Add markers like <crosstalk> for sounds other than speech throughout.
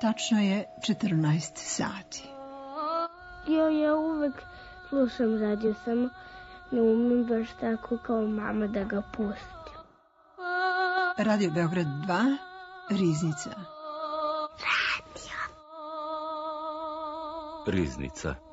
Tačno je 14 sati. Ja, ja uvek slušam radio, samo ne umem baš tako kao mama da ga pustim. Radio Beograd 2, Riznica. Radio. Riznica.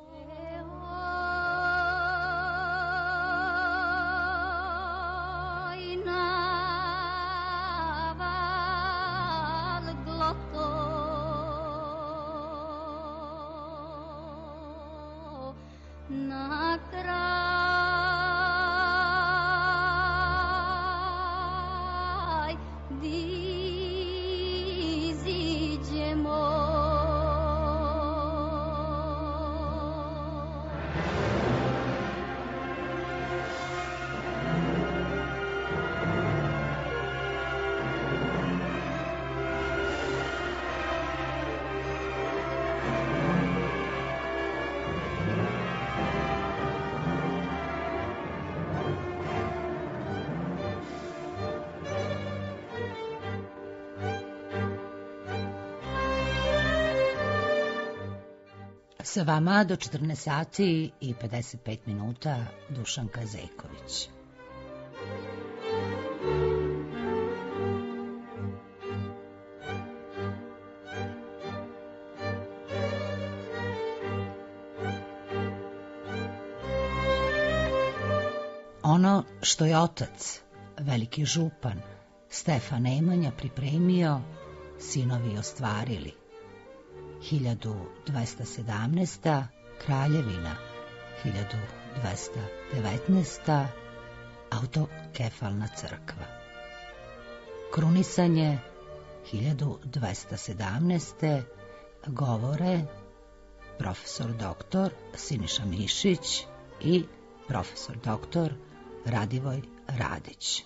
Vama do 14 sati i 55 minuta Dušanka Zejković. Ono što je otac, veliki župan, Stefan Nemanja pripremio, sinovi ostvarili – 1217. Kraljevina 1219. Autokefalna crkva. Krunisanje 1217. Govore profesor doktor Siniša Mišić i profesor doktor Radivoj Radić.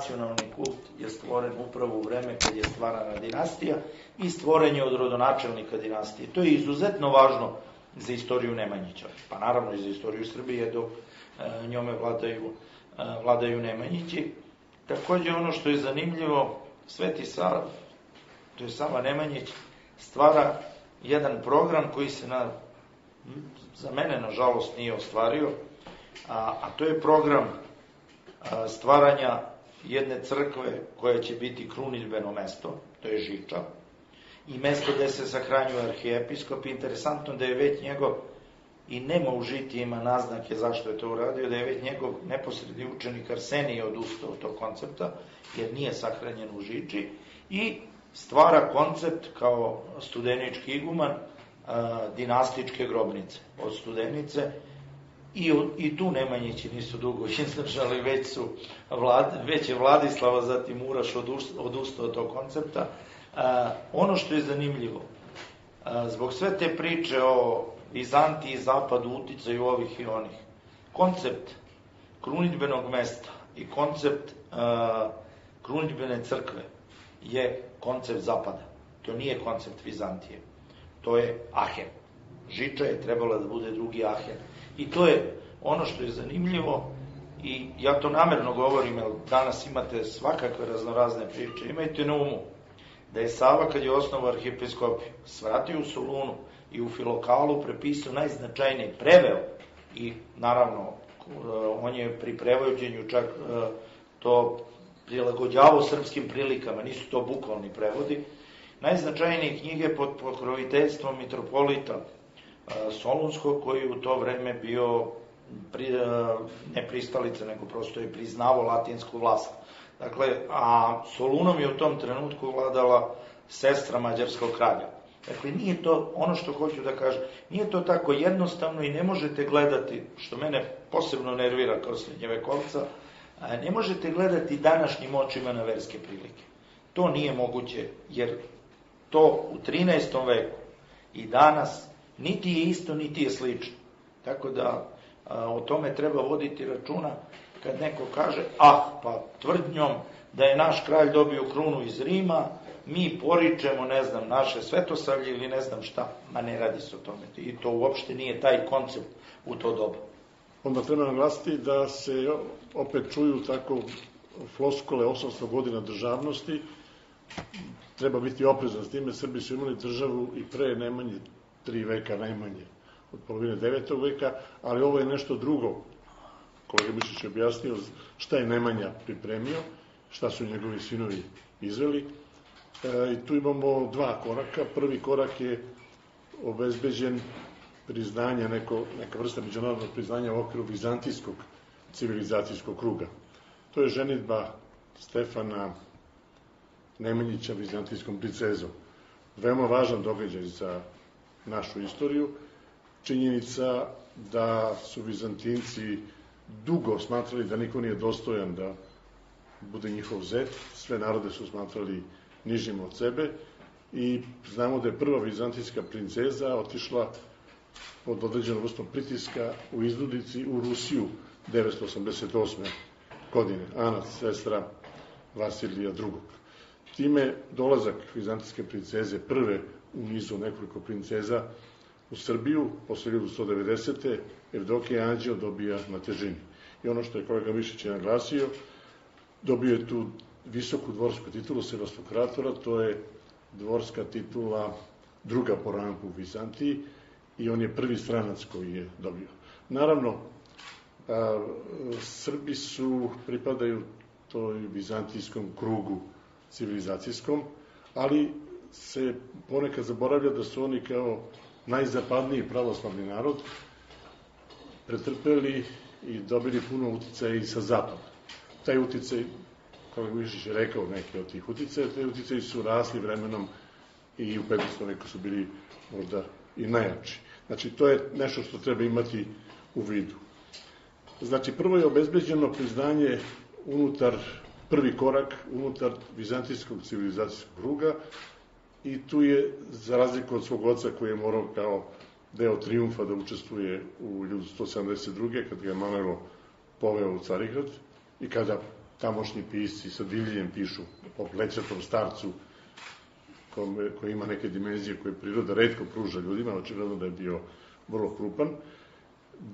Nacionalni kult je stvoren upravo u vreme kad je stvarana dinastija i stvoren je od rodonačelnika dinastije. To je izuzetno važno za istoriju Nemanjića, pa naravno i za istoriju Srbije dok e, njome vladaju, e, vladaju Nemanjići. Takođe ono što je zanimljivo, Sveti Sava, to je Sava Nemanjić, stvara jedan program koji se na, za mene nažalost nije ostvario, a, a to je program stvaranja jedne crkve koja će biti kruniljbeno mesto, to je Žiča, i mesto gde se sahranjuje arhijepiskop. Interesantno da je već njegov, i nema u žitijima naznake zašto je to uradio, da je već njegov neposredni učenik Arsenije odustao od tog koncepta, jer nije sahranjen u Žiči, i stvara koncept kao studenički iguman dinastičke grobnice. Od studenice I, I tu Nemanjići nisu dugo izdržali, već, su vlad, već je Vladislava, zatim Uraš odustao od tog koncepta. A, ono što je zanimljivo, a, zbog sve te priče o Vizantiji, Zapadu, uticaju ovih i onih, koncept krunitbenog mesta i koncept a, krunitbene crkve je koncept Zapada. To nije koncept Vizantije. To je Ahen. Žiča je trebala da bude drugi Ahen I to je ono što je zanimljivo i ja to namerno govorim, jer danas imate svakakve raznorazne priče. Imajte na umu da je Sava kad je osnovu arhipeskopiju svratio u Solunu i u Filokalu prepisao najznačajniji preveo i naravno on je pri prevođenju čak e, to prilagođavao srpskim prilikama, nisu to bukvalni prevodi. Najznačajnije knjige pod pokroviteljstvom mitropolita Solunskog, koji u to vreme bio pri, ne pristalica, nego prosto je priznavo latinsku vlast. Dakle, a Solunom je u tom trenutku vladala sestra mađarskog kralja. Dakle, nije to, ono što hoću da kažem, nije to tako jednostavno i ne možete gledati, što mene posebno nervira kao srednjevekovca, ne možete gledati današnjim očima na verske prilike. To nije moguće, jer to u 13. veku i danas niti je isto, niti je slično. Tako da a, o tome treba voditi računa kad neko kaže, ah, pa tvrdnjom da je naš kralj dobio krunu iz Rima, mi poričemo, ne znam, naše svetosavlje ili ne znam šta, ma ne radi se o tome. I to uopšte nije taj koncept u to doba. Onda treba naglasiti da se opet čuju tako floskole 800 godina državnosti, treba biti oprezan s time, Srbi su imali državu i pre najmanje tri veka najmanje, od polovine devetog veka, ali ovo je nešto drugo. Kolega Mišić je objasnio šta je Nemanja pripremio, šta su njegovi sinovi izveli. E, I tu imamo dva koraka. Prvi korak je obezbeđen priznanje, neko, neka vrsta međunarodnog priznanja u okviru vizantijskog civilizacijskog kruga. To je ženitba Stefana Nemanjića vizantijskom princezom. Veoma važan događaj za našu istoriju. Činjenica da su Vizantinci dugo smatrali da niko nije dostojan da bude njihov zet, sve narode su smatrali nižim od sebe i znamo da je prva vizantijska princeza otišla pod određenom vrstom pritiska u iznudici u Rusiju 988. godine, Ana, sestra Vasilija II. Time dolazak vizantijske princeze prve u nizu nekoliko princeza u Srbiju posle 1190. Evdokija Anđeo dobija na težini. I ono što je kolega Mišić je naglasio, dobio je tu visoku dvorsku titulu Sevastokratora, to je dvorska titula druga po rangu u Vizantiji i on je prvi stranac koji je dobio. Naravno, a, Srbi su, pripadaju toj vizantijskom krugu civilizacijskom, ali se ponekad zaboravlja da su oni kao najzapadniji pravoslavni narod pretrpeli i dobili puno uticaja i sa zapada. Taj uticaj, Mišić je rekao neke od tih uticaja, te uticaji su rasli vremenom i u 15. veku su bili možda i najjači. Znači, to je nešto što treba imati u vidu. Znači, prvo je obezbeđeno priznanje unutar, prvi korak unutar vizantijskog civilizacijskog kruga i tu je, za razliku od svog oca koji je morao kao deo triumfa da učestvuje u 1172. kad ga je Manelo poveo u Carigrad i kada tamošnji pisci sa divljenjem pišu o plećatom starcu kome, koji ima neke dimenzije koje priroda redko pruža ljudima, očigledno da je bio vrlo krupan,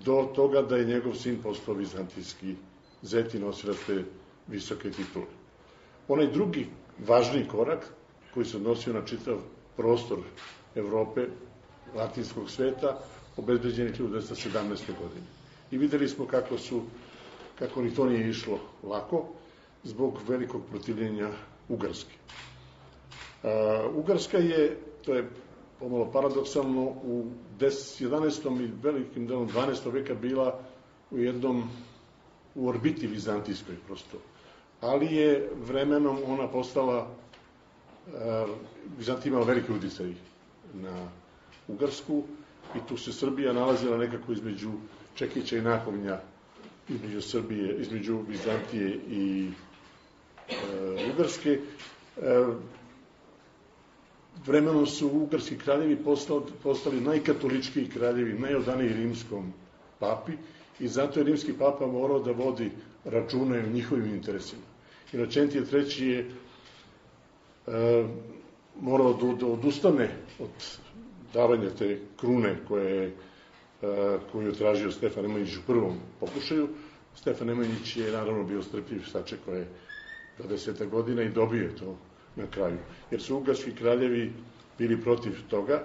do toga da je njegov sin postao vizantijski zeti nosilac te visoke titule. Onaj drugi važni korak koji se odnosio na čitav prostor Evrope, latinskog sveta, obezbeđen je 1917. godine. I videli smo kako su, kako ni to nije išlo lako, zbog velikog protivljenja Ugarske. Uh, Ugarska je, to je pomalo paradoksalno, u 10, 11. i velikim delom 12. veka bila u jednom u orbiti vizantijskoj prosto. Ali je vremenom ona postala Vizantija imala veliki uticaj na Ugarsku i tu se Srbija nalazila nekako između Čekića i Nakovnja, između Srbije, između Vizantije i e, Ugarske. E, vremenom su ugarski kraljevi postali, postali najkatoličkiji kraljevi, najodaniji rimskom papi i zato je rimski papa morao da vodi računa o njihovim interesima. Inočentije treći je morao da, da odustane od davanja te krune koje, e, koju je tražio Stefan Nemanjić u prvom pokušaju. Stefan Nemanjić je naravno bio strpljiv, sačekao je 20 godina i dobio je to na kraju. Jer su ugarski kraljevi bili protiv toga.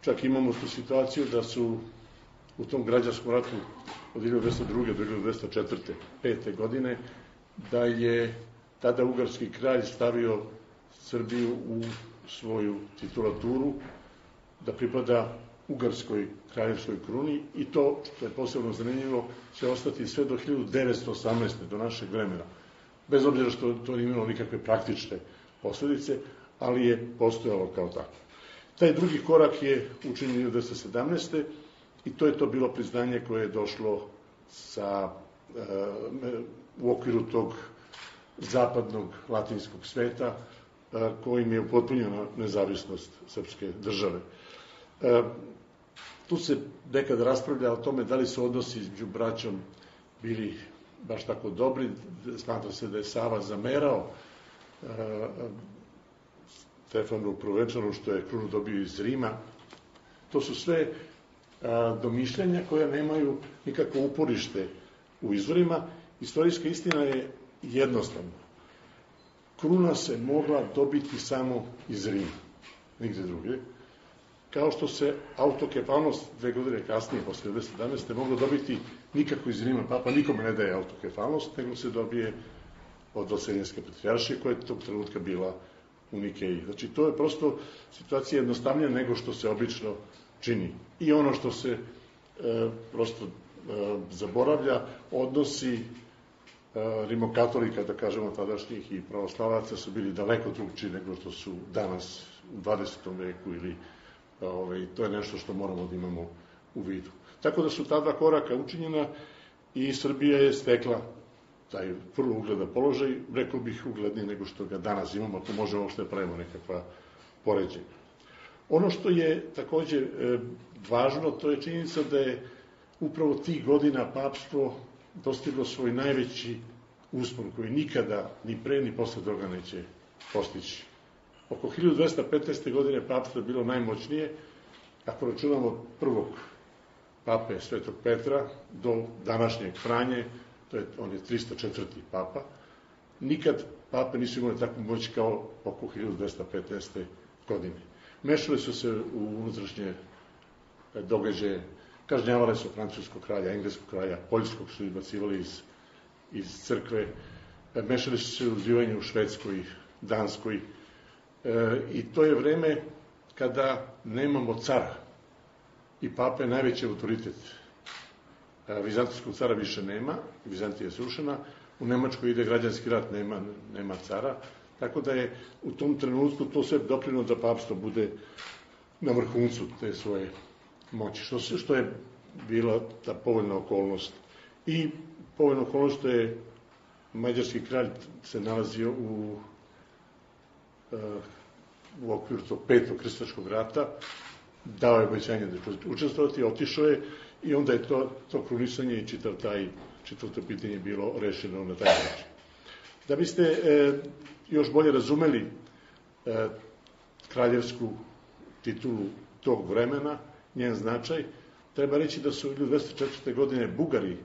Čak imamo tu situaciju da su u tom građanskom ratu od 1202. do 1204. pete godine, da je tada ugarski kralj stavio Srbiju u svoju titulaturu, da pripada Ugarskoj kraljevskoj kruni i to, što je posebno zanimljivo, će ostati sve do 1918. do našeg vremena. Bez obzira što to nije imalo nikakve praktične posledice, ali je postojalo kao tako. Taj drugi korak je učinjen 1917. i to je to bilo priznanje koje je došlo sa, e, u okviru tog zapadnog latinskog sveta, kojim je upotpunjena nezavisnost srpske države. E, tu se nekad raspravlja o tome da li su odnosi između braćom bili baš tako dobri, smatra se da je Sava zamerao Stefanu Provenčanu što je krunu dobio iz Rima. To su sve domišljanja koja nemaju nikakvo uporište u izvorima. Istorijska istina je jednostavna. Kruna se mogla dobiti samo iz Rima, nigde druge. Kao što se autokefalnost dve godine kasnije, posle 1917. moglo dobiti nikako iz Rima, papa nikome ne daje autokefalnost, nego se dobije od Vaseljenske patrijaršije, koja je tog trenutka bila u Nikeji. Znači, to je prosto situacija jednostavnija nego što se obično čini. I ono što se e, prosto e, zaboravlja, odnosi rimokatolika, da kažemo, tadašnjih i pravoslavaca su bili daleko drugčiji nego što su danas u 20. veku ili ovaj, to je nešto što moramo da imamo u vidu. Tako da su ta dva koraka učinjena i Srbija je stekla taj vrlo ugledan položaj, rekao bih ugledniji nego što ga danas imamo, ako možemo uopšte da pravimo nekakva poređenja. Ono što je takođe e, važno, to je činjenica da je upravo tih godina papstvo dostiglo svoj najveći uspon koji nikada ni pre ni posle toga neće postići. Oko 1215. godine papstvo je bilo najmoćnije, ako računamo prvog pape Svetog Petra do današnjeg Franje, to je, on je 304. papa, nikad pape nisu imali takvu moć kao oko 1215. godine. Mešali su se u unutrašnje događaje, kažnjavale su francuskog kralja, engleskog kralja, poljskog su izbacivali iz, iz crkve, mešali su se u zivanje u Švedskoj, Danskoj, e, i to je vreme kada nemamo cara. I pape je najveći autoritet. E, Vizantijskog cara više nema, Vizantija je srušena, u Nemačkoj ide građanski rat, nema, nema cara, tako da je u tom trenutku to sve doprino da papstvo bude na vrhuncu te svoje moći, što, što je bila ta povoljna okolnost. I povoljna okolnost je mađarski kralj se nalazio u, e, u okviru tog petog kristačkog rata, dao je obećanje da će učestvovati, otišao je I onda je to, to krunisanje i čitav taj, čitav to pitanje bilo rešeno na taj način. Da biste e, još bolje razumeli e, kraljevsku titulu tog vremena, njen značaj, treba reći da su 1204. godine Bugari,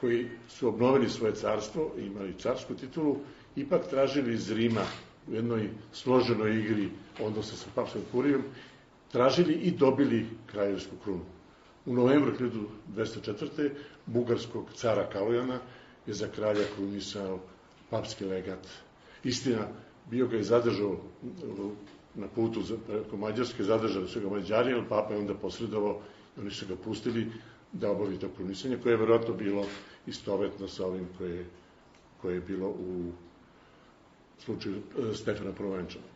koji su obnovili svoje carstvo imali carsku titulu, ipak tražili iz Rima u jednoj složenoj igri odnose sa papskom kurijom, tražili i dobili kraljevsku krunu. U novembru 1204. bugarskog cara Kalojana je za kralja krunisao papski legat. Istina, bio ga je zadržao na putu preko Mađarske, zadržali su ga Mađari, ali papa je onda posredovao oni su ga pustili da obavi to krunisanje, koje je verovatno bilo istovetno sa ovim koje, koje je bilo u slučaju e, Stefana Provančana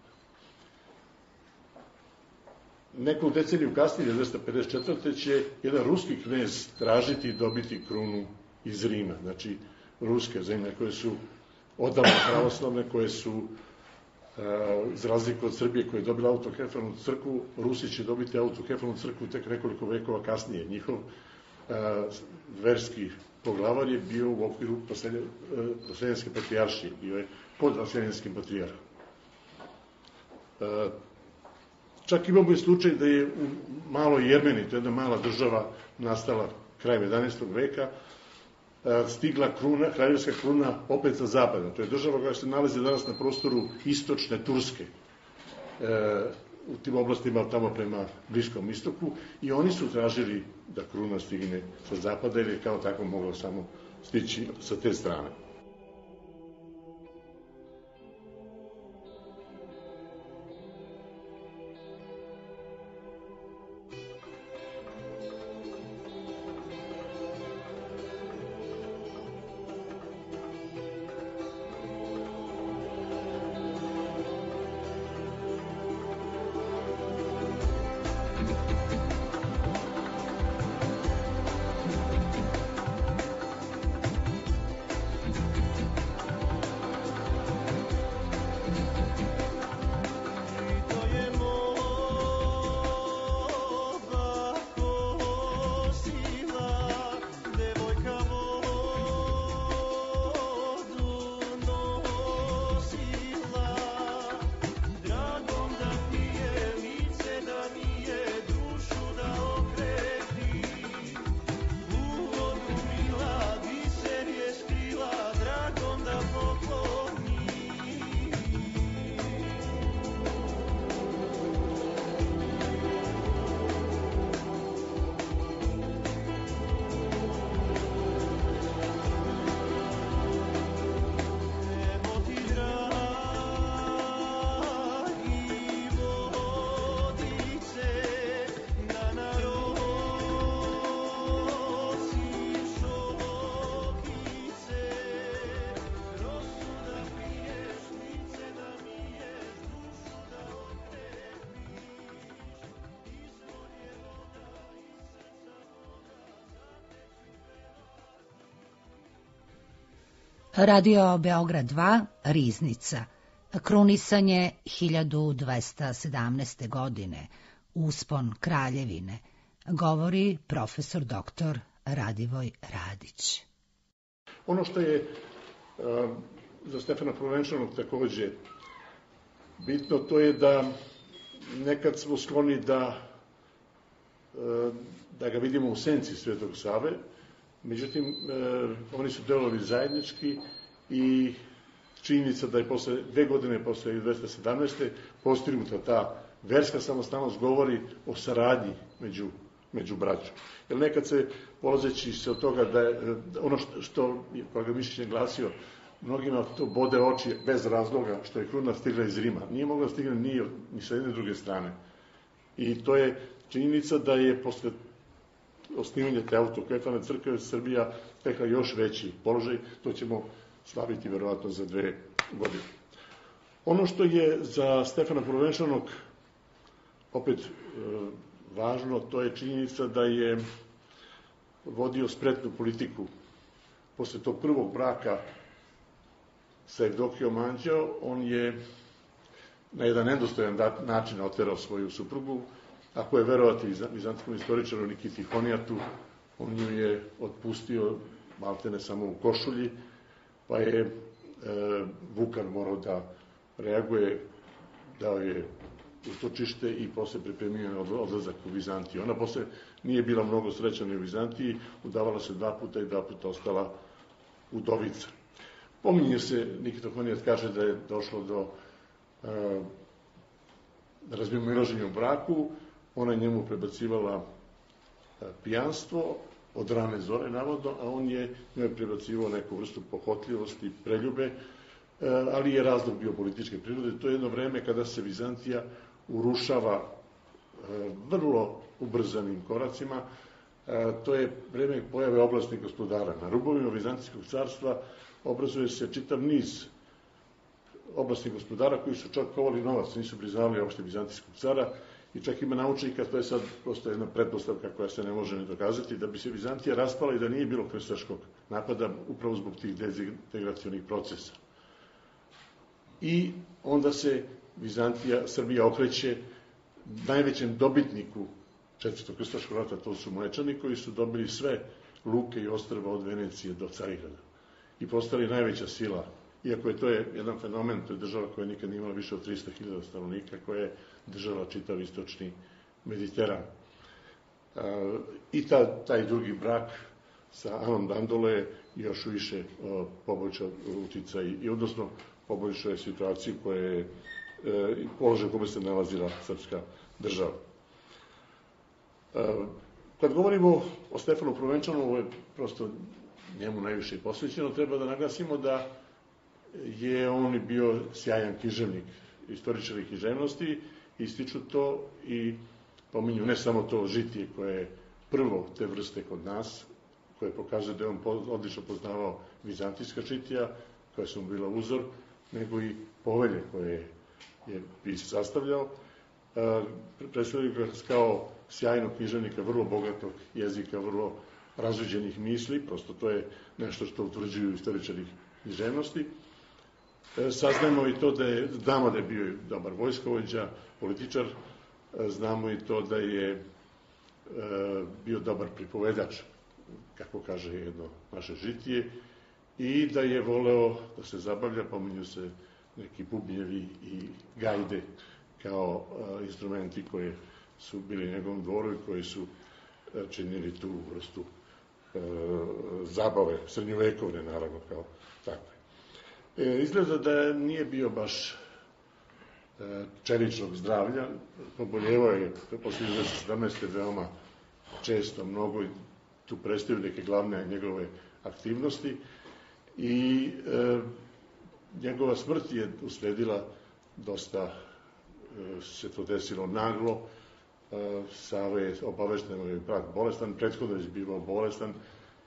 neku deceniju kasnije, 254. će jedan ruski knez tražiti i dobiti krunu iz Rima. Znači, ruske zemlje koje su odavno pravoslavne, koje su za razliku od Srbije koja je dobila autokefalnu crkvu, Rusi će dobiti autokefalnu crkvu tek nekoliko vekova kasnije. Njihov e, verski poglavar je bio u okviru Vaseljenske e, patrijaršije, bio je pod Vaseljenskim patrijarhom. Čak imamo i slučaj da je u maloj Jermeni, to je jedna mala država nastala krajem 11. veka, stigla kruna, kraljevska kruna opet sa zapada. To je država koja se nalazi danas na prostoru istočne Turske, e, u tim oblastima tamo prema Bliskom istoku i oni su tražili da kruna stigne sa zapada ili je kao tako mogla samo stići sa te strane. Radio Beograd 2, Riznica. Krunisanje 1217. godine. Uspon Kraljevine. Govori profesor doktor Radivoj Radić. Ono što je za Stefana Provenčanog takođe bitno, to je da nekad smo skloni da da ga vidimo u senci Svetog Save, međutim, uh, oni su delovali zajednički i činjenica da je posle dve godine posle 217. postignuta ta verska samostalnost govori o saradnji među, među braćom. Jer nekad se, polazeći se od toga da je, ono što, što je kolega Mišić glasio, mnogima to bode oči bez razloga što je kruna stigla iz Rima. Nije mogla da stigne ni, ni sa jedne druge strane. I to je činjenica da je posle osnivanja te autokefane crkve Srbija stekla još veći položaj, to ćemo slaviti verovatno za dve godine. Ono što je za Stefana Provenčanog opet e, važno, to je činjenica da je vodio spretnu politiku. Posle tog prvog braka sa Evdokijom Anđeo, on je na jedan endostojan način oterao svoju suprugu. Ako je verovati vizantskom istoričaru Nikiti Honijatu, on ju je otpustio maltene samo u košulji, pa je e, Vukan morao da reaguje, dao je utočište i posle pripremio odlazak u Vizantiju. Ona posle nije bila mnogo srećana u Vizantiji, udavala se dva puta i dva puta ostala udovica. Pominje se, Nikita Honijat kaže da je došlo do uh, razmimoilaženja u braku, ona je njemu prebacivala uh, pijanstvo, od rane zore, navodno, a on je njoj prebacivao neku vrstu pohotljivosti, preljube, e, ali je razlog bio političke prirode. To je jedno vreme kada se Vizantija urušava e, vrlo ubrzanim koracima, e, to je vreme pojave oblastnih gospodara. Na rubovima Vizantijskog carstva obrazuje se čitav niz oblastnih gospodara koji su čak kovali novac, nisu priznavali opšte Vizantijskog cara, i čak ima naučnika, to je sad prosto jedna pretpostavka koja se ne može ne dokazati, da bi se Vizantija raspala i da nije bilo krstaškog napada upravo zbog tih dezintegracijonih procesa. I onda se Vizantija, Srbija okreće najvećem dobitniku četvrtog krstaškog rata, to su Mlečani, koji su dobili sve luke i ostrava od Venecije do Carigrada i postali najveća sila iako je to je jedan fenomen, to je država koja nikad nije imala više od 300.000 stanovnika, koja je država čitav istočni Mediteran. E, I ta, taj drugi brak sa Anom Dandole je još više poboljšao uticaj i odnosno poboljšao je situaciju koja je e, položaj u kome se nalazila srpska država. E, kad govorimo o Stefanu Provenčanu, ovo je prosto njemu najviše posvećeno, treba da naglasimo da je on bio sjajan književnik, istoričar i književnosti, ističu to i pominju ne samo to žitije koje je prvo te vrste kod nas, koje pokazuje da je on odlično poznavao vizantijska žitija, koja su mu bila uzor, nego i povelje koje je pis sastavljao. Predstavljaju ga kao sjajnog književnika, vrlo bogatog jezika, vrlo razuđenih misli, prosto to je nešto što utvrđuju istoričari književnosti. E, saznamo i to da je, znamo da je bio dobar vojskovođa, političar, e, znamo i to da je e, bio dobar pripovedač, kako kaže jedno naše žitije, i da je voleo da se zabavlja, pominju se neki bubnjevi i gajde kao instrumenti koji su bili njegovom dvoru i koji su činili tu vrstu zabave, srednjovekovne naravno kao takve. E, izgleda da nije bio baš e, čeličnog zdravlja, poboljevao je posle 1917. veoma često, mnogo i tu prestaju neke glavne njegove aktivnosti i e, njegova smrt je usledila dosta e, se to desilo naglo, e, Sava je obavešteno je brat bolestan, prethodno je bivao bolestan,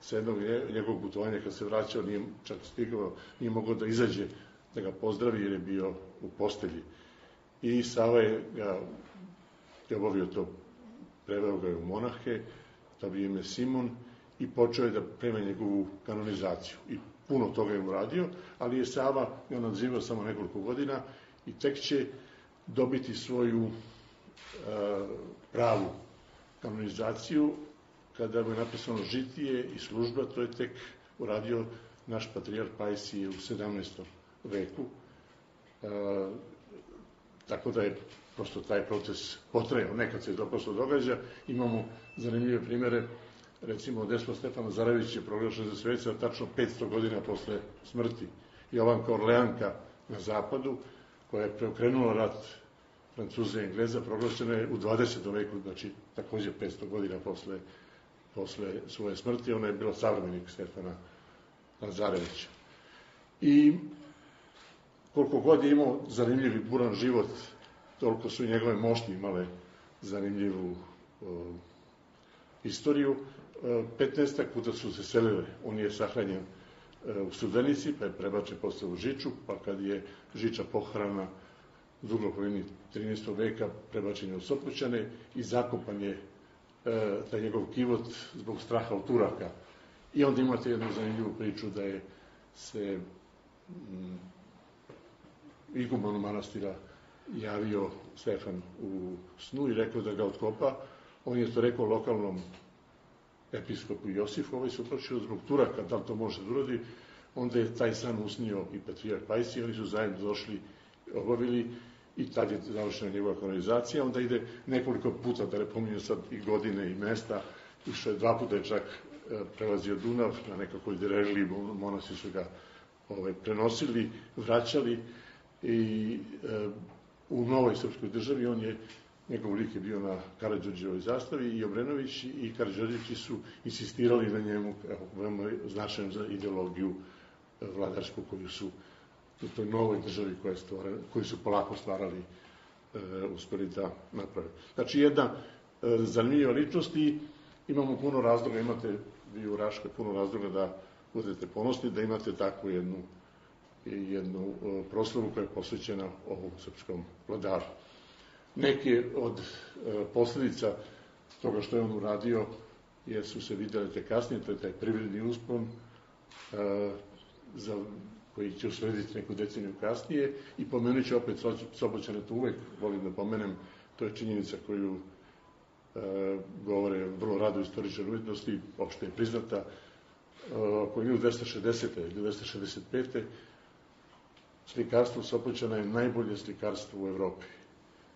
sa jednog njegovog putovanja kad se vraćao, nije čak stigao, nije mogao da izađe da ga pozdravi jer je bio u postelji. I Sava je ga je obavio to, preveo ga je u monahe, da bi ime Simon i počeo je da prema njegovu kanonizaciju. I puno toga je uradio, ali je Sava ga nadzivao samo nekoliko godina i tek će dobiti svoju pravu kanonizaciju kada mu je napisano žitije i služba, to je tek uradio naš patrijar Pajsije u 17. veku. E, tako da je prosto taj proces potrajao, nekad se to prosto događa. Imamo zanimljive primere, recimo Despo Stefana Zaravić je proglašen za sveca tačno 500 godina posle smrti. Jovanka Orleanka na zapadu, koja je preokrenula rat Francuza i Engleza, proglašena je u 20. veku, znači takođe 500 godina posle, posle svoje smrti. Ona je bila savremenik Stefana Lazarevića. I koliko god je imao zanimljiv i buran život, toliko su njegove mošti imale zanimljivu istoriju. 15. puta su se selile, on je sahranjen e, u Studenici, pa je prebačen posle u Žiču, pa kad je Žiča pohrana u drugoj polovini 13. veka, prebačen je u Sopoćane i zakopan je e, taj njegov kivot zbog straha od Turaka. I onda imate jednu zanimljivu priču da je se mm, igumanu manastira javio Stefan u snu i rekao da ga otkopa. On je to rekao lokalnom episkopu Josifu, ovaj se uplašio zbog Turaka, da li to može da uradi, onda je taj san usnio i Patrijar Pajsi, oni su zajedno došli, obavili i tad je završena njegova kanonizacija, onda ide nekoliko puta, da ne pominju sad i godine i mesta, išao je dva puta je čak e, prelazio Dunav, na nekakvoj dereli, monasi su ga ovaj, prenosili, vraćali i e, u novoj srpskoj državi on je njegov lik je bio na Karadžođevoj zastavi i Obrenović i Karadžođevići su insistirali na njemu, evo, veoma značajan za ideologiju e, vladarsku koju su u toj novoj državi koja je stvorena, koju su polako stvarali e, uspeli da naprave. Znači, jedna e, zanimljiva ličnost i imamo puno razloga, imate vi u Raškoj puno razloga da budete ponosni, da imate takvu jednu jednu e, proslavu koja je posvećena ovom srpskom vladaru. Neke od e, posledica toga što je on uradio, jer su se videli te kasnije, to je taj privredni uspon, e, za koji će uslediti neku deceniju kasnije i pomenut ću opet Soboćane, to uvek volim da pomenem, to je činjenica koju e, govore vrlo rado istoričar umetnosti, opšte je priznata, e, oko 1260. 1265. Slikarstvo Sopoćana je najbolje slikarstvo u Evropi.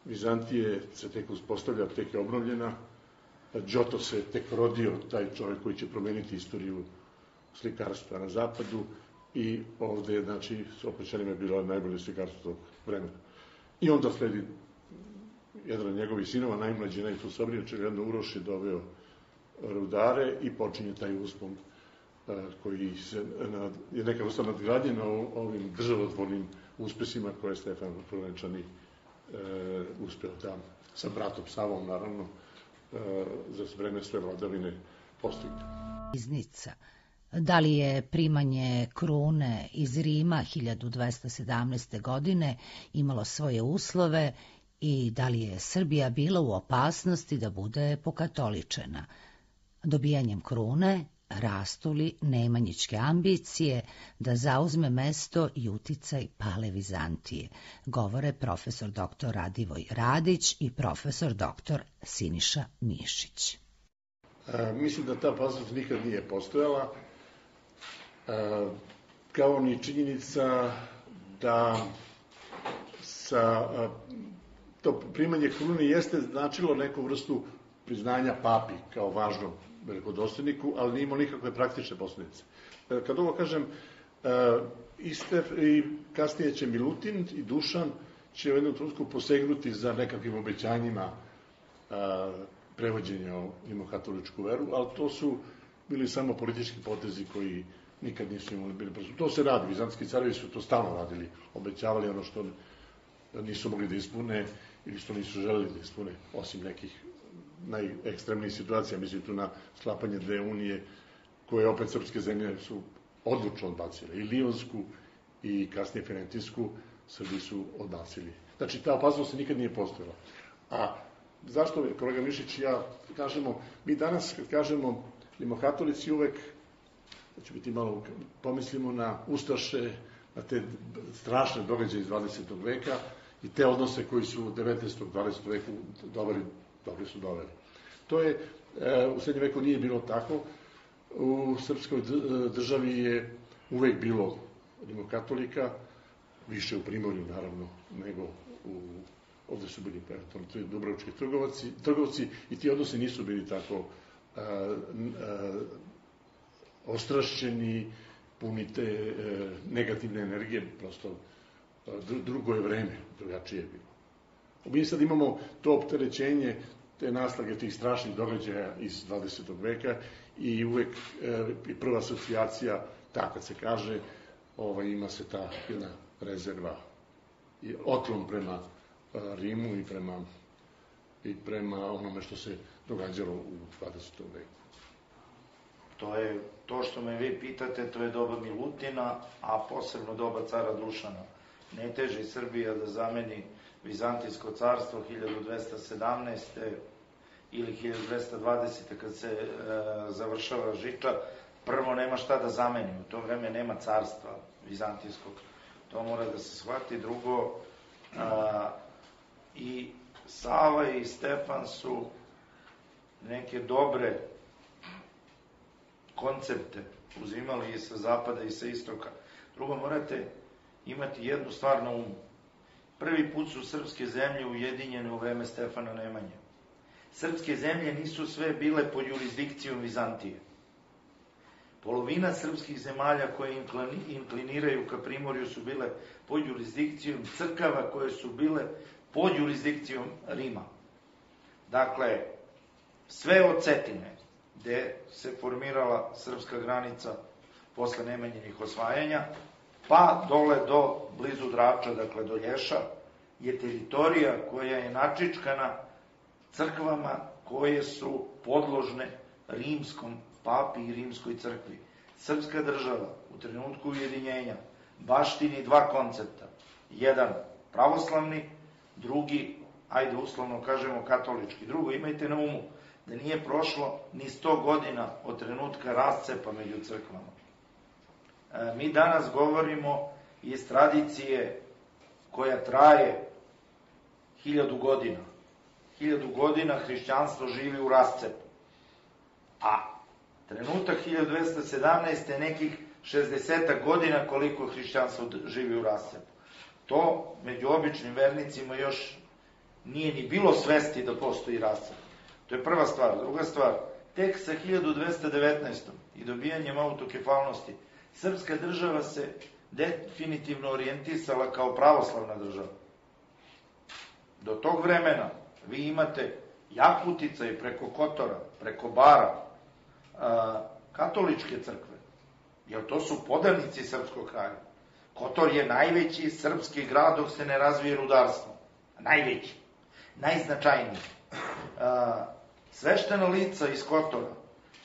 Vizantije se tek uspostavlja, tek je obnovljena. Giotto se tek rodio, taj čovjek koji će promeniti istoriju slikarstva na zapadu i ovde znači, Sopoćanima je bilo najbolje slikarstvo tog vremena. I onda sledi jedan od njegovih sinova, najmlađi, najflusobniji, očigledno Uroš je doveo rudare i počinje taj uspon koji se, je neka vrsta nadgradnje na ovim državotvornim uspesima koje je Stefan Provenčani e, uspeo da sa bratom Savom, naravno, e, za vreme sve vladavine postigne. Iznica. Da li je primanje krune iz Rima 1217. godine imalo svoje uslove i da li je Srbija bila u opasnosti da bude pokatoličena? Dobijanjem krune rastuli Nemanjićke ambicije da zauzme mesto i uticaj Pale Vizantije, govore profesor dr. Radivoj Radić i profesor dr. Siniša Mišić. E, mislim da ta opasnost nikad nije postojala, kao ni činjenica da sa to primanje krune jeste značilo neku vrstu priznanja papi kao važnog velikodostojniku, ali nije imao nikakve praktične posledice. E, kad ovo kažem, e, iste, i kasnije će Milutin i Dušan će u jednom trenutku posegnuti za nekakvim obećanjima e, prevođenja o katoličku veru, ali to su bili samo politički potezi koji nikad nisu imali bili prosto. To se radi, vizantski carevi su to stalno radili, obećavali ono što nisu mogli da ispune ili što nisu želeli da ispune, osim nekih najekstremnijih situacija, mislim tu na sklapanje dve unije, koje opet srpske zemlje su odlučno odbacile. I Lijonsku i kasnije Ferentinsku Srbi su odbacili. Znači, ta opasnost nikad nije postojala. A zašto, kolega Mišić ja kažemo, mi danas kad kažemo limokatolici uvek da će biti malo, pomislimo na Ustaše, na te strašne događaje iz 20. veka i te odnose koji su u 19. 20. veku dobri, dobri su doveli. To je, e, u srednjem veku nije bilo tako, u srpskoj državi je uvek bilo rimokatolika, više u Primorju naravno nego u ovde su bili to dubrovački trgovaci, trgovci i ti odnosi nisu bili tako a, a, ostrašćeni, puni te e, negativne energije, prosto a, drugo je vreme, drugačije je bilo. Mi sad imamo to opterećenje, te naslage tih strašnih događaja iz 20. veka i uvek e, prva asocijacija, tako kad se kaže, ovaj, ima se ta jedna rezerva i otlom prema Rimu i prema, i prema onome što se događalo u 20. veku. To je, to što me vi pitate, to je doba Milutina, a posebno doba cara Dušana. Ne teže Srbija da zameni Vizantijsko carstvo 1217. ili 1220. kad se e, završava Žiča, prvo nema šta da zameni, u to vreme nema carstva Vizantijskog. To mora da se shvati. Drugo, a, i Sava i Stefan su neke dobre koncepte uzimali i sa zapada i sa istoka. Drugo, morate imati jednu stvar na umu. Prvi put su srpske zemlje ujedinjene u vreme Stefana Nemanje. Srpske zemlje nisu sve bile pod jurisdikcijom Vizantije. Polovina srpskih zemalja koje inkliniraju ka primorju su bile pod jurisdikcijom crkava koje su bile pod jurisdikcijom Rima. Dakle, sve od Cetine, gde se formirala srpska granica posle Nemanjenih osvajanja, pa dole do blizu Drača, dakle do Lješa, je teritorija koja je načičkana crkvama koje su podložne rimskom papi i rimskoj crkvi. Srpska država u trenutku ujedinjenja baštini dva koncepta. Jedan pravoslavni, drugi, ajde uslovno kažemo katolički. Drugo, imajte na umu da nije prošlo ni 100 godina od trenutka rascepa među crkvama. E, mi danas govorimo iz tradicije koja traje hiljadu godina. Hiljadu godina hrišćanstvo živi u rascepu. A trenutak 1217. je nekih 60 godina koliko hrišćanstvo živi u rascepu. To među običnim vernicima još nije ni bilo svesti da postoji rascep. To je prva stvar. Druga stvar, tek sa 1219. i dobijanjem autokefalnosti, srpska država se definitivno orijentisala kao pravoslavna država. Do tog vremena vi imate Jakutica i preko Kotora, preko Bara, katoličke crkve, jer to su podavnici srpskog kraja. Kotor je najveći srpski grad dok se ne razvije rudarstvo. Najveći. Najznačajniji. Sveštena lica iz Kotora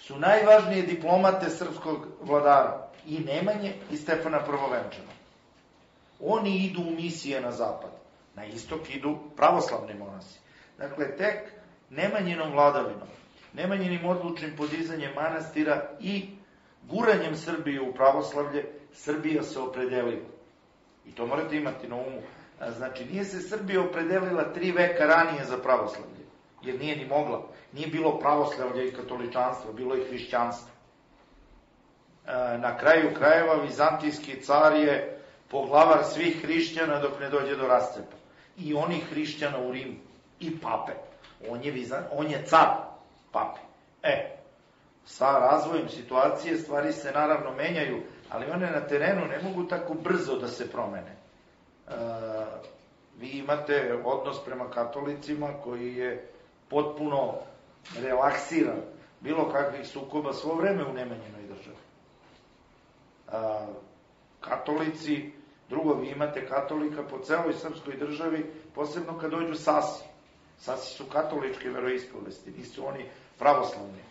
su najvažnije diplomate srpskog vladara. I Nemanje i Stefana Prvovenčana. Oni idu u misije na zapad. Na istok idu pravoslavni monasi. Dakle, tek Nemanjinom vladavinom, Nemanjinim odlučnim podizanjem manastira i guranjem Srbije u pravoslavlje, Srbija se opredelila. I to morate imati na umu. Znači, nije se Srbija opredelila tri veka ranije za pravoslavlje, jer nije ni mogla. Nije bilo pravoslavlja i katoličanstva, bilo je hrišćanstvo. Na kraju krajeva, vizantijski car je poglavar svih hrišćana dok ne dođe do rascepa. I onih hrišćana u Rimu. I pape. On je, vizan, on je car pape. E, sa razvojem situacije stvari se naravno menjaju, ali one na terenu ne mogu tako brzo da se promene. E, vi imate odnos prema katolicima koji je potpuno relaksiran bilo kakvih sukoba svo vreme u nemanjenoj državi. E, katolici, drugo, vi imate katolika po celoj srpskoj državi, posebno kad dođu Sasi. Sasi su katoličke veroispovesti, nisu oni pravoslavni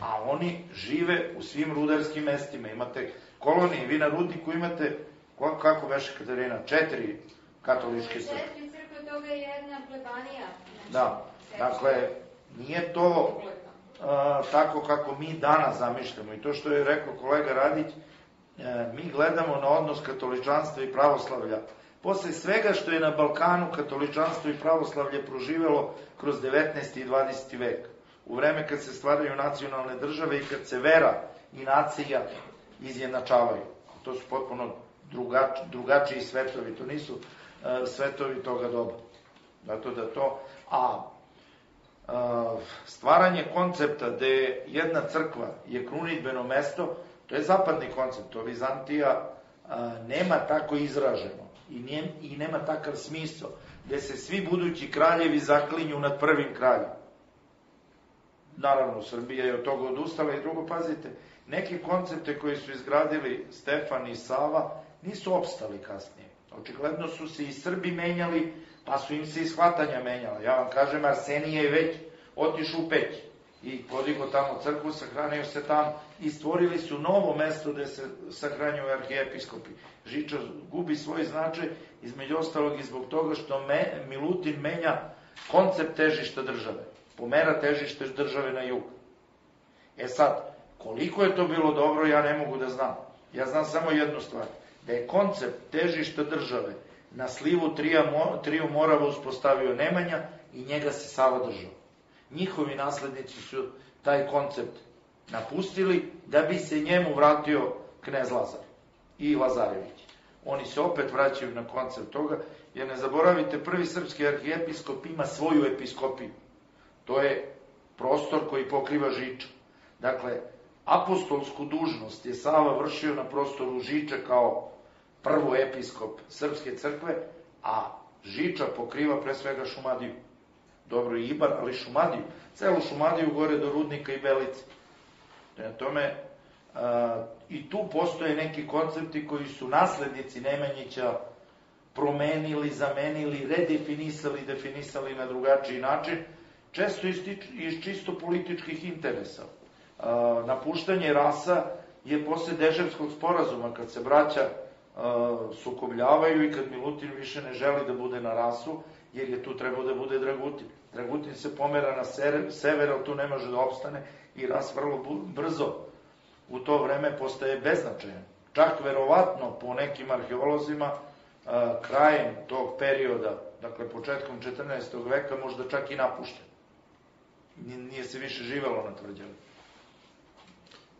a oni žive u svim rudarskim mestima. Imate kolonije, vi na rudniku imate, kako veše Katarina, četiri katoličke crkve. Četiri crkve, toga je jedna plebanija. Da, dakle, nije to tako kako mi danas zamišljamo. I to što je rekao kolega Radić, e, mi gledamo na odnos katoličanstva i pravoslavlja. Posle svega što je na Balkanu katoličanstvo i pravoslavlje proživelo kroz 19. i 20. vek, u vreme kad se stvaraju nacionalne države i kad se vera i nacija izjednačavaju. To su potpuno drugač, drugačiji svetovi, to nisu uh, svetovi toga doba. Zato da to, a stvaranje koncepta da je jedna crkva je krunitbeno mesto, to je zapadni koncept, to Vizantija nema tako izraženo i, i nema takav smisao, gde se svi budući kraljevi zaklinju nad prvim kraljem. Naravno, Srbija je od toga odustala i drugo, pazite, neke koncepte koje su izgradili Stefan i Sava nisu opstali kasnije. Očigledno su se i Srbi menjali, pa su im se i shvatanja menjala. Ja vam kažem, Arsenije je već otišao u peć i podigo tamo crkvu, sahranio se tam i stvorili su novo mesto gde se sahranjuju arhijepiskopi. Žiča gubi svoj značaj, između ostalog i zbog toga što me, Milutin menja koncept težišta države. Pomera težište države na jug. E sad, koliko je to bilo dobro, ja ne mogu da znam. Ja znam samo jednu stvar. Da je koncept težišta države na slivu triju Morava uspostavio Nemanja i njega se Sava držao. Njihovi naslednici su taj koncept napustili da bi se njemu vratio knez Lazar i Lazarević. Oni se opet vraćaju na koncept toga, jer ne zaboravite, prvi srpski arhijepiskop ima svoju episkopiju. To je prostor koji pokriva Žiča. Dakle, apostolsku dužnost je Sava vršio na prostoru Žiča kao prvo episkop Srpske crkve, a Žiča pokriva pre svega Šumadiju. Dobro i Ibar, ali Šumadiju. Celu Šumadiju gore do Rudnika i Belice. Prema tome, a, i tu postoje neki koncepti koji su naslednici Nemanjića promenili, zamenili, redefinisali, definisali na drugačiji način, često iz, iz čisto političkih interesa. A, napuštanje rasa je posle Deževskog sporazuma, kad se braća sukobljavaju i kad Milutin više ne želi da bude na rasu, jer je tu trebao da bude Dragutin. Dragutin se pomera na sever, ali tu ne može da opstane i ras vrlo brzo u to vreme postaje beznačajan. Čak verovatno po nekim arheolozima krajem tog perioda, dakle početkom 14. veka, možda čak i napušten. Nije se više živelo na tvrđavi.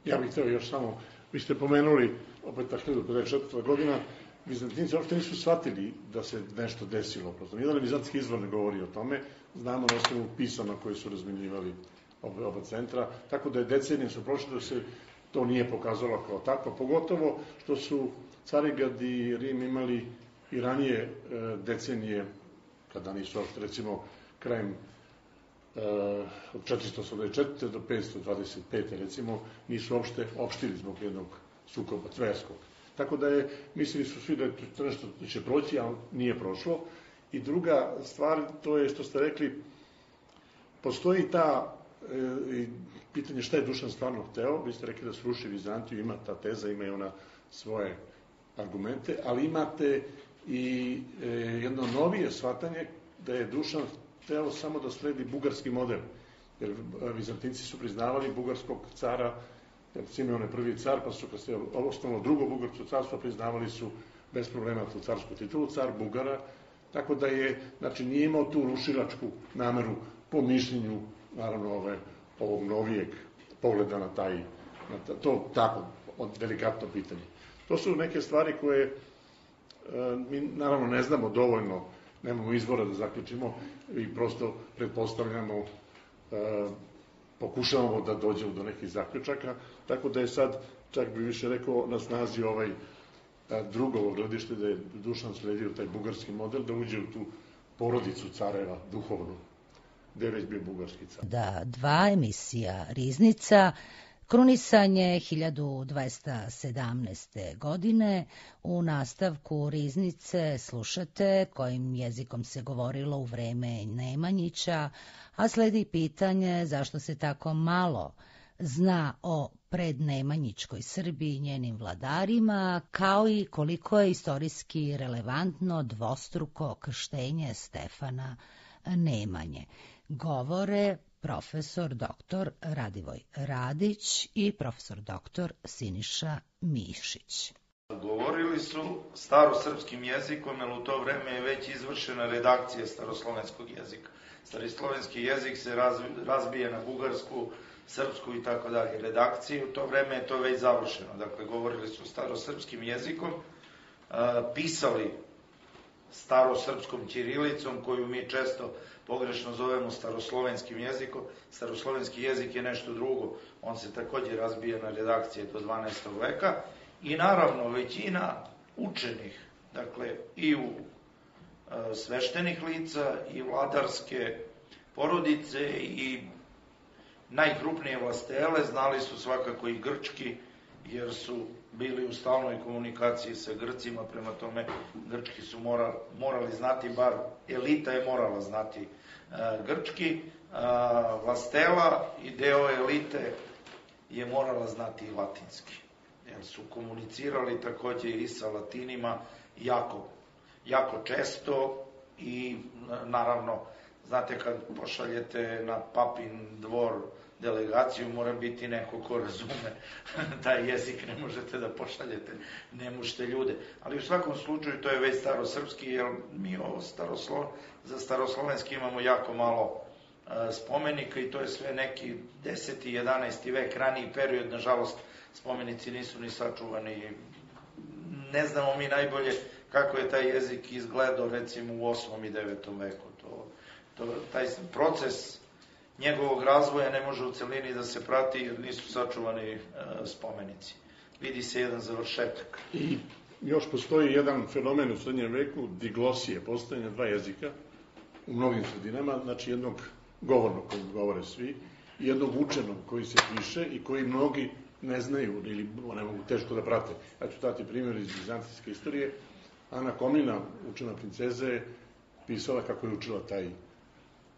Ja bih htio još samo, vi ste pomenuli opet ta 1054. godina, Bizantinci uopšte nisu shvatili da se nešto desilo. Prosto, nijedan bizantski izvor ne govori o tome. Znamo na osnovu pisama koje su razmenjivali oba, oba centra. Tako da je decenije su prošle da se to nije pokazalo kao tako. Pogotovo što su Carigrad i Rim imali i ranije e, decenije, kada nisu uopšte, recimo, krajem e, od 484. do 525. recimo, nisu uopšte opštili zbog jednog sukoba tverskog. Tako da je, mislili su svi da je to nešto da će proći, a nije prošlo. I druga stvar, to je što ste rekli, postoji ta e, pitanje šta je Dušan stvarno hteo, vi ste rekli da sruši Vizantiju, ima ta teza, ima i ona svoje argumente, ali imate i e, jedno novije shvatanje da je Dušan hteo samo da sledi bugarski model, jer Vizantinci su priznavali bugarskog cara Simeon je prvi car, pa su kad se osnovno drugo bugarsko carstvo priznavali su bez problema tu carsku titulu, car Bugara, tako da je, znači nije imao tu rušilačku nameru po mišljenju, naravno, ove, ovog novijeg pogleda na taj, na ta, to tako, delikatno pitanje. To su neke stvari koje e, mi naravno ne znamo dovoljno, nemamo izvora da zaključimo i prosto pretpostavljamo e, pokušavamo da dođemo do nekih zaključaka, tako da je sad, čak bi više rekao, na snazi ovaj drugovo gledište da je Dušan sledio taj bugarski model, da uđe u tu porodicu careva duhovnu, gde je već bio bugarski car. Da, dva emisija Riznica, Krunisanje 1217. godine u nastavku Riznice slušate kojim jezikom se govorilo u vreme Nemanjića, a sledi pitanje zašto se tako malo zna o prednemanjičkoj Srbiji i njenim vladarima, kao i koliko je istorijski relevantno dvostruko krštenje Stefana Nemanje. Govore profesor dr. Radivoj Radić i profesor dr. Siniša Mišić. Govorili su starosrpskim jezikom, jer u to vreme je već izvršena redakcija staroslovenskog jezika. Staroslovenski jezik se razbije na bugarsku, srpsku i tako dalje redakciju. U to vreme je to već završeno. Dakle, govorili su starosrpskim jezikom, pisali starosrpskom ćirilicom, koju mi često pogrešno zovemo staroslovenskim jezikom. Staroslovenski jezik je nešto drugo. On se takođe razbija na redakcije do 12. veka. I naravno, većina učenih, dakle, i u e, sveštenih lica, i vladarske porodice, i najkrupnije vlastele, znali su svakako i grčki, jer su bili u stalnoj komunikaciji sa Grcima, prema tome grčki su morali, morali znati, bar elita je morala znati uh, grčki, uh, vlastela i deo elite je morala znati i latinski, jer su komunicirali takođe i sa latinima jako, jako često i naravno, znate kad pošaljete na papin dvor delegaciju mora biti neko ko razume <laughs> taj jezik, ne možete da pošaljete, ne možete ljude. Ali u svakom slučaju to je već starosrpski, jer mi ovo staroslo, za staroslovenski imamo jako malo e, spomenika i to je sve neki 10. 11. vek, raniji period, nažalost, spomenici nisu ni sačuvani. Ne znamo mi najbolje kako je taj jezik izgledao recimo u 8. i 9. veku. To, to, taj proces njegovog razvoja ne može u celini da se prati jer nisu sačuvani e, spomenici. Vidi se jedan završetak. I još postoji jedan fenomen u srednjem veku, diglosije, postojanja dva jezika u mnogim sredinama, znači jednog govornog koji govore svi, i jednog učenog koji se piše i koji mnogi ne znaju ili ne mogu teško da prate. Ja ću dati primjer iz bizantijske istorije. Ana Komina, učena princeza, je pisala kako je učila taj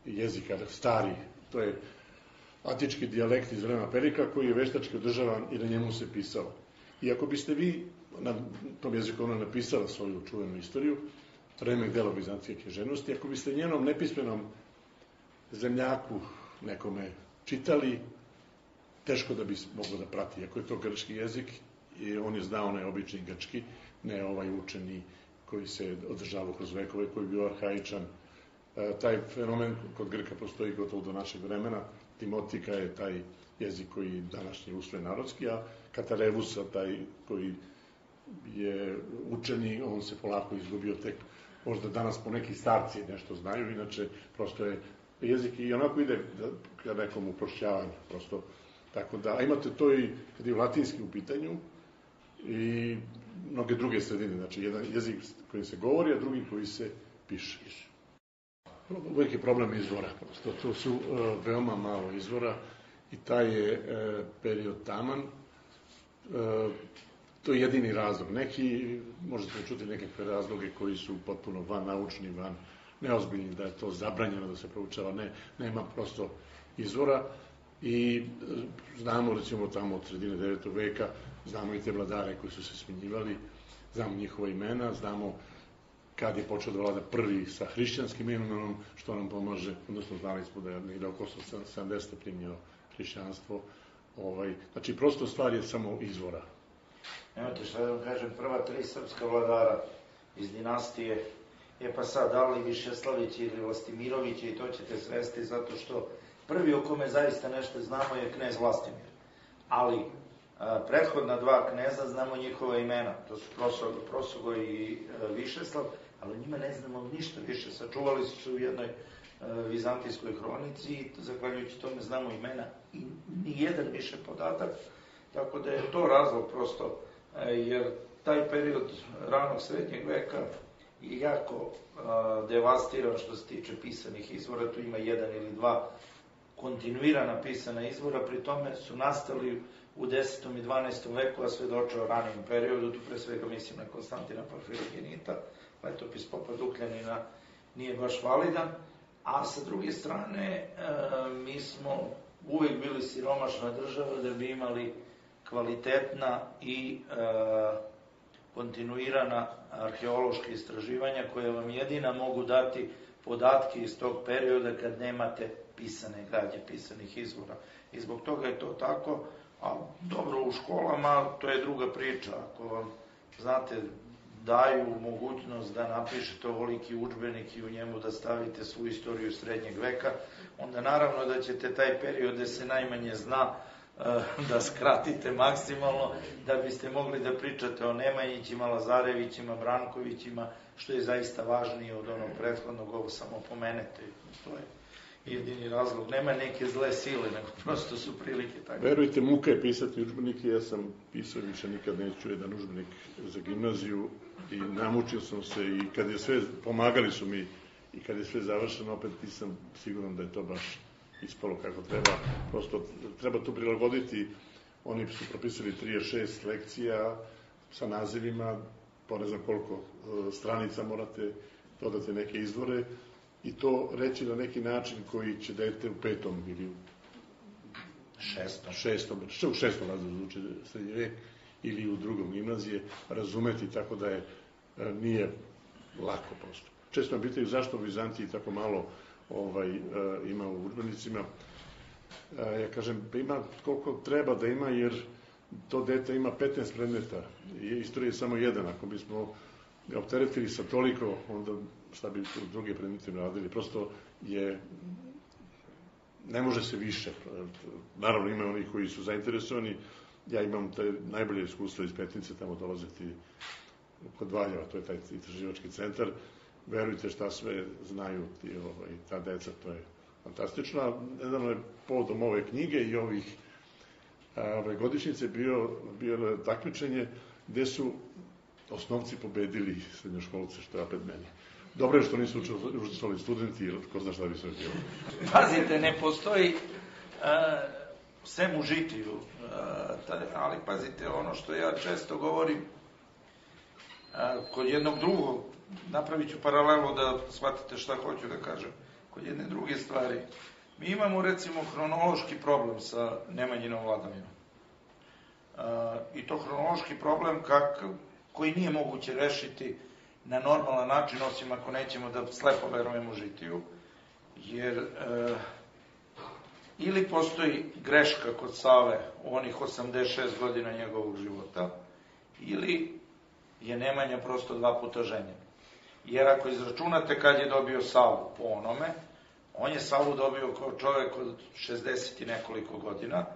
jezik, stari To je atički dijalekt iz vremena Perika koji je veštački održavan i na njemu se pisao. I ako biste vi na tom jeziku ona napisala svoju čuvenu istoriju, remek dela bizantske knježenosti, ako biste njenom nepismenom zemljaku nekome čitali, teško da bi moglo da prati. Ako je to grčki jezik, i on je znao onaj obični grčki, ne ovaj učeni koji se održavao kroz vekove, koji je bio arhaičan, taj fenomen kod Grka postoji gotovo do našeg vremena. Timotika je taj jezik koji današnji usvoje narodski, a Katarevusa, taj koji je učeni, on se polako izgubio tek možda danas po neki starci nešto znaju, inače prosto je jezik i onako ide ka nekom uprošćavanju, prosto tako da, a imate to i kad je latinski u pitanju i mnoge druge sredine, znači jedan jezik koji se govori, a drugi koji se piše uvek je problem izvora. Prosto, to su uh, veoma malo izvora i taj je uh, period taman. Uh, to je jedini razlog. Neki, možete čuti nekakve razloge koji su potpuno van naučni, van neozbiljni, da je to zabranjeno da se proučava. Ne, nema prosto izvora i znamo recimo tamo od sredine 9. veka, znamo i te vladare koji su se smenjivali, znamo njihova imena, znamo kad je počeo da vlada prvi sa hrišćanskim imenom, što nam pomaže, odnosno znali smo da je negde oko 70. primio hrišćanstvo. Ovaj, znači, prosto stvar je samo izvora. Nemate šta da vam kažem, prva tri srpska vladara iz dinastije, je pa sad, da li Višeslavić ili Vlastimirović i to ćete svesti zato što prvi o kome zaista nešto znamo je knez Vlastimir. Ali a, prethodna dva kneza znamo njihova imena, to su Prosogo, Prosogo i a, Višeslav, ali njima ne znamo ništa više. Sačuvali su se u jednoj e, vizantijskoj hronici i zahvaljujući tome znamo imena i ni jedan više podatak, tako da je to razlog prosto, e, jer taj period ranog srednjeg veka je jako a, devastiran što se tiče pisanih izvora, tu ima jedan ili dva kontinuirana pisana izvora, pri tome su nastali u 10. i 12. veku, a svedoče o ranijem periodu, tu pre svega mislim na Konstantina Porfirogenita, letopis Popa Dukljanina nije baš validan, a sa druge strane e, mi smo uvek bili siromašna država da bi imali kvalitetna i e, kontinuirana arheološka istraživanja koje vam jedina mogu dati podatke iz tog perioda kad nemate pisane građe, pisanih izvora. I zbog toga je to tako, a dobro u školama to je druga priča. Ako vam, znate, daju mogućnost da napišete ovoliki učbenik i u njemu da stavite svu istoriju srednjeg veka, onda naravno da ćete taj period da se najmanje zna eh, <laughs> da skratite maksimalno, da biste mogli da pričate o Nemanjićima, Lazarevićima, Brankovićima, što je zaista važnije od onog prethodnog, ovo samo pomenete. To je jedini razlog. Nema neke zle sile, nego prosto su prilike tako. Verujte, muka je pisati učbenike, ja sam pisao više nikad neću jedan učbenik za gimnaziju i namučio sam se i kad je sve, pomagali su mi i kad je sve završeno, opet nisam siguran da je to baš ispalo kako treba. Prosto treba to prilagoditi. Oni su propisali 36 lekcija sa nazivima, po ne znam koliko e, stranica morate dodati neke izvore i to reći na neki način koji će dete u petom ili u šestom, šestom, što u šestom razredu uči srednji vek ili u drugom gimnazije razumeti tako da je e, nije lako prosto. Često me pitaju zašto u Vizantiji tako malo ovaj, e, ima u urbanicima. E, ja kažem, pa ima koliko treba da ima, jer to dete ima 15 predmeta i istorija je samo jedan. Ako bismo opteretili sa toliko, onda šta bi druge predmete radili. Prosto je ne može se više. Naravno, ima onih koji su zainteresovani. Ja imam te najbolje iskustvo iz Petnice, tamo dolaziti kod Valjeva, to je taj istraživački centar. Verujte šta sve znaju ti, ovaj, ta deca, to je fantastično. Nedavno je povodom ove knjige i ovih ove godišnjice bio, bio takmičenje gde su osnovci pobedili srednjoškolce, što je opet meni. Dobro je što nisu učestvovali studenti, jer ko zna šta bi sve bilo. <laughs> Pazite, ne postoji uh, sem u žitiju, uh, ali pazite, ono što ja često govorim, uh, kod jednog drugog, napravit ću paralelu da shvatite šta hoću da kažem, kod jedne druge stvari, mi imamo recimo hronološki problem sa Nemanjinom vladavinom. Uh, I to hronološki problem kak, koji nije moguće rešiti na normalan način, osim ako nećemo da slepo verujemo žitiju, jer e, ili postoji greška kod Save u onih 86 godina njegovog života, ili je Nemanja prosto dva puta ženjen. Jer ako izračunate kad je dobio Savu po onome, on je Savu dobio kao čovek od 60 i nekoliko godina,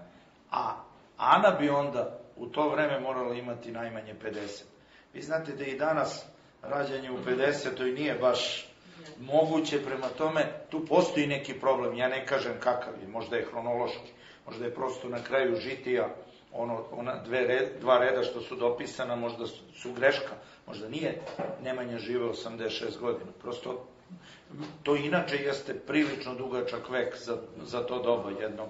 a Ana bi onda u to vreme morala imati najmanje 50. Vi znate da i danas rađanje u 50. nije baš moguće, prema tome tu postoji neki problem, ja ne kažem kakav je, možda je hronološki, možda je prosto na kraju žitija ono, ona dve red, dva reda što su dopisana, možda su greška, možda nije Nemanja žive 86 godina, prosto to inače jeste prilično dugačak vek za, za to doba jednog,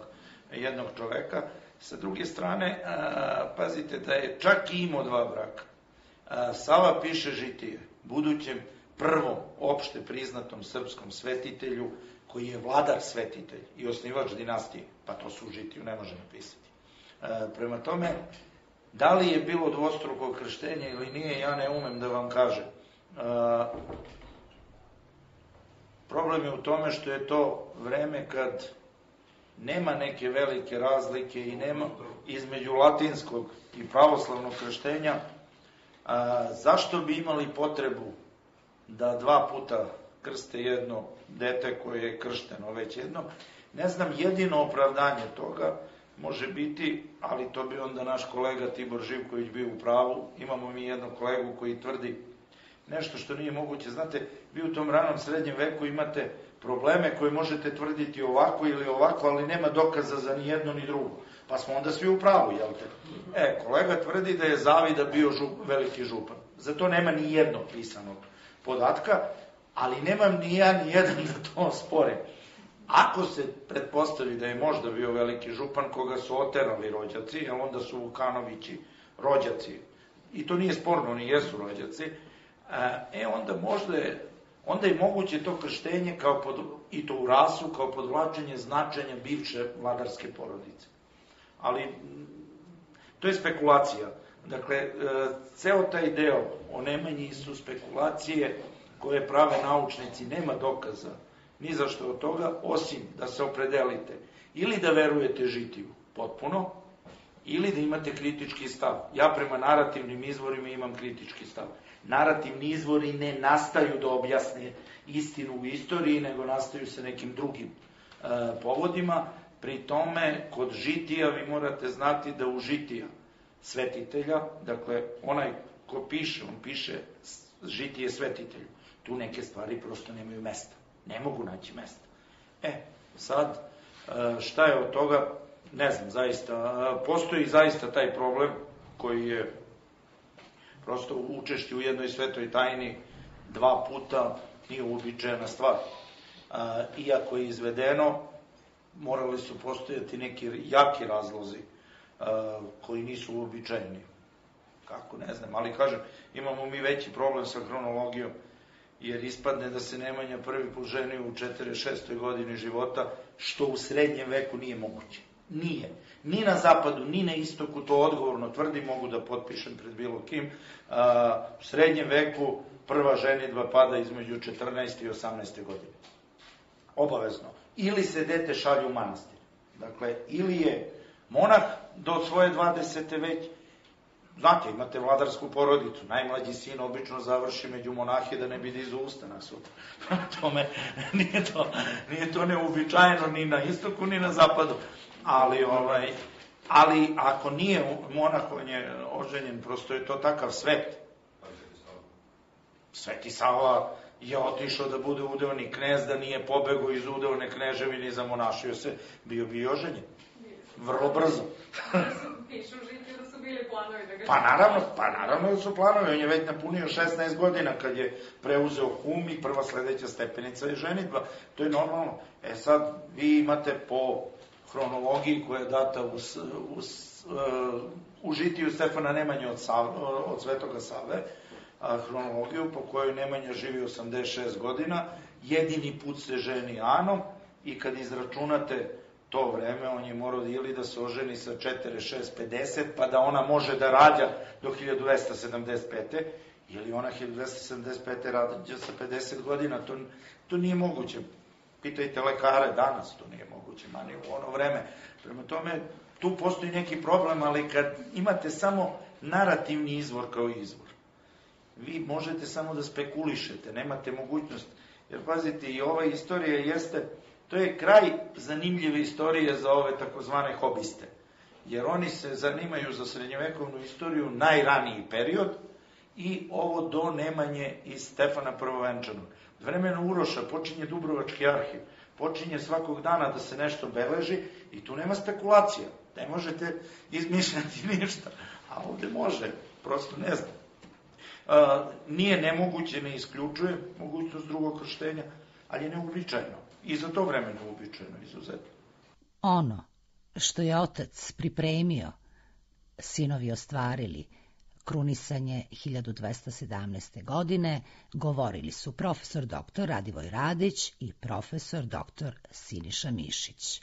jednog čoveka. Sa druge strane, a, pazite da je čak i imao dva braka. Sava piše žitije, budućem prvom opšte priznatom srpskom svetitelju, koji je vladar svetitelj i osnivač dinastije, pa to su žitiju ne može napisati. Prema tome, da li je bilo dvostruko krštenje ili nije, ja ne umem da vam kažem. Problem je u tome što je to vreme kad nema neke velike razlike i nema između latinskog i pravoslavnog krštenja, A, zašto bi imali potrebu da dva puta krste jedno dete koje je kršteno već jedno? Ne znam, jedino opravdanje toga može biti, ali to bi onda naš kolega Tibor Živković bio u pravu. Imamo mi jednog kolegu koji tvrdi nešto što nije moguće. Znate, vi u tom ranom srednjem veku imate probleme koje možete tvrditi ovako ili ovako, ali nema dokaza za ni jedno ni drugo. Pa smo onda svi u pravu, jel te? E, kolega tvrdi da je Zavida bio žup, veliki župan. Za to nema ni jednog pisanog podatka, ali nemam ni ja ni jedan da to spore. Ako se pretpostavi da je možda bio veliki župan koga su oterali rođaci, jer onda su Vukanovići rođaci, i to nije sporno, oni jesu rođaci, e, onda možda je, onda je moguće to krštenje kao pod, i to u rasu kao podvlačenje značenja bivše vladarske porodice ali to je spekulacija. Dakle, e, ceo taj deo o Nemanji su spekulacije koje prave naučnici, nema dokaza ni za što od toga, osim da se opredelite ili da verujete žitiju potpuno, ili da imate kritički stav. Ja prema narativnim izvorima imam kritički stav. Narativni izvori ne nastaju da objasne istinu u istoriji, nego nastaju se nekim drugim e, povodima. Pri tome, kod žitija vi morate znati da u žitija svetitelja, dakle, onaj ko piše, on piše žitije svetitelju. Tu neke stvari prosto nemaju mesta. Ne mogu naći mesta. E, sad, e, šta je od toga? Ne znam, zaista. Postoji zaista taj problem koji je prosto učešći u jednoj svetoj tajni dva puta nije uobičajena stvar. Iako je izvedeno, morali su postojati neki jaki razlozi koji nisu uobičajeni. Kako, ne znam, ali kažem, imamo mi veći problem sa hronologijom, jer ispadne da se Nemanja prvi put ženio u 46. godini života, što u srednjem veku nije moguće. Nije. Ni na zapadu, ni na istoku, to odgovorno tvrdi, mogu da potpišem pred bilo kim. u srednjem veku prva ženitba pada između 14. i 18. godine. Obavezno. Ili se dete šalju u manastir. Dakle, ili je monah do svoje 20. već, Znate, imate vladarsku porodicu, najmlađi sin obično završi među monahe da ne bi dizu ustanak sutra. <laughs> Tome, nije to, nije to neuobičajeno ni na istoku, ni na zapadu. Ali, ovaj, ali ako nije monah, on je oženjen, prosto je to takav svet. Sveti Sava je otišao da bude udevni knez, da nije pobegao iz udevne kneževine i zamonašio se, bio bi oženjen. Vrlo brzo. Pišu žitiju da su bili planovi da ga... Pa naravno, pa naravno da su planovi. On je već napunio 16 godina kad je preuzeo hum i prva sledeća stepenica je ženitba. To je normalno. E sad, vi imate po hronologiji koja je data u, u, u žitiju Stefana Nemanje od, Sav, od Svetoga Save, hronologiju po kojoj Nemanja živi 86 godina, jedini put se ženi Anom i kad izračunate to vreme, on je morao ili da se oženi sa 46, 50, pa da ona može da rađa do 1275. Ili ona 1275. rađa sa 50 godina, to, to nije moguće. Pitajte lekare danas, to nije moguće, mani u ono vreme. Prema tome, tu postoji neki problem, ali kad imate samo narativni izvor kao izvor, vi možete samo da spekulišete, nemate mogućnost. Jer pazite, i ova istorija jeste, to je kraj zanimljive istorije za ove takozvane hobiste. Jer oni se zanimaju za srednjevekovnu istoriju najraniji period i ovo do Nemanje iz Stefana Prvovenčanog. Vremena Uroša počinje Dubrovački arhiv, počinje svakog dana da se nešto beleži i tu nema spekulacija. Ne možete izmišljati <laughs> ništa. A ovde može, prosto ne znam nije nemoguće, ne isključuje mogućnost drugog krštenja, ali je neuobičajeno. I za to vreme neuobičajeno, izuzetno. Ono što je otac pripremio, sinovi ostvarili, krunisanje 1217. godine, govorili su profesor dr. Radivoj Radić i profesor dr. Siniša Mišić.